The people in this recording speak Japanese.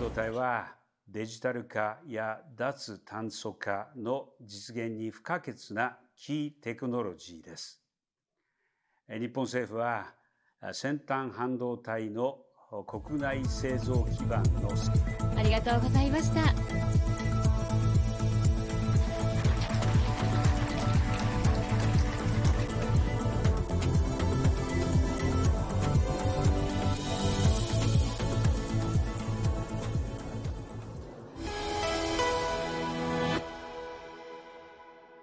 導体はデジタル化や脱炭素化の実現に不可欠なキーテクノロジーです。日本政府は先端半導体の国内製造基盤のありがとうございました。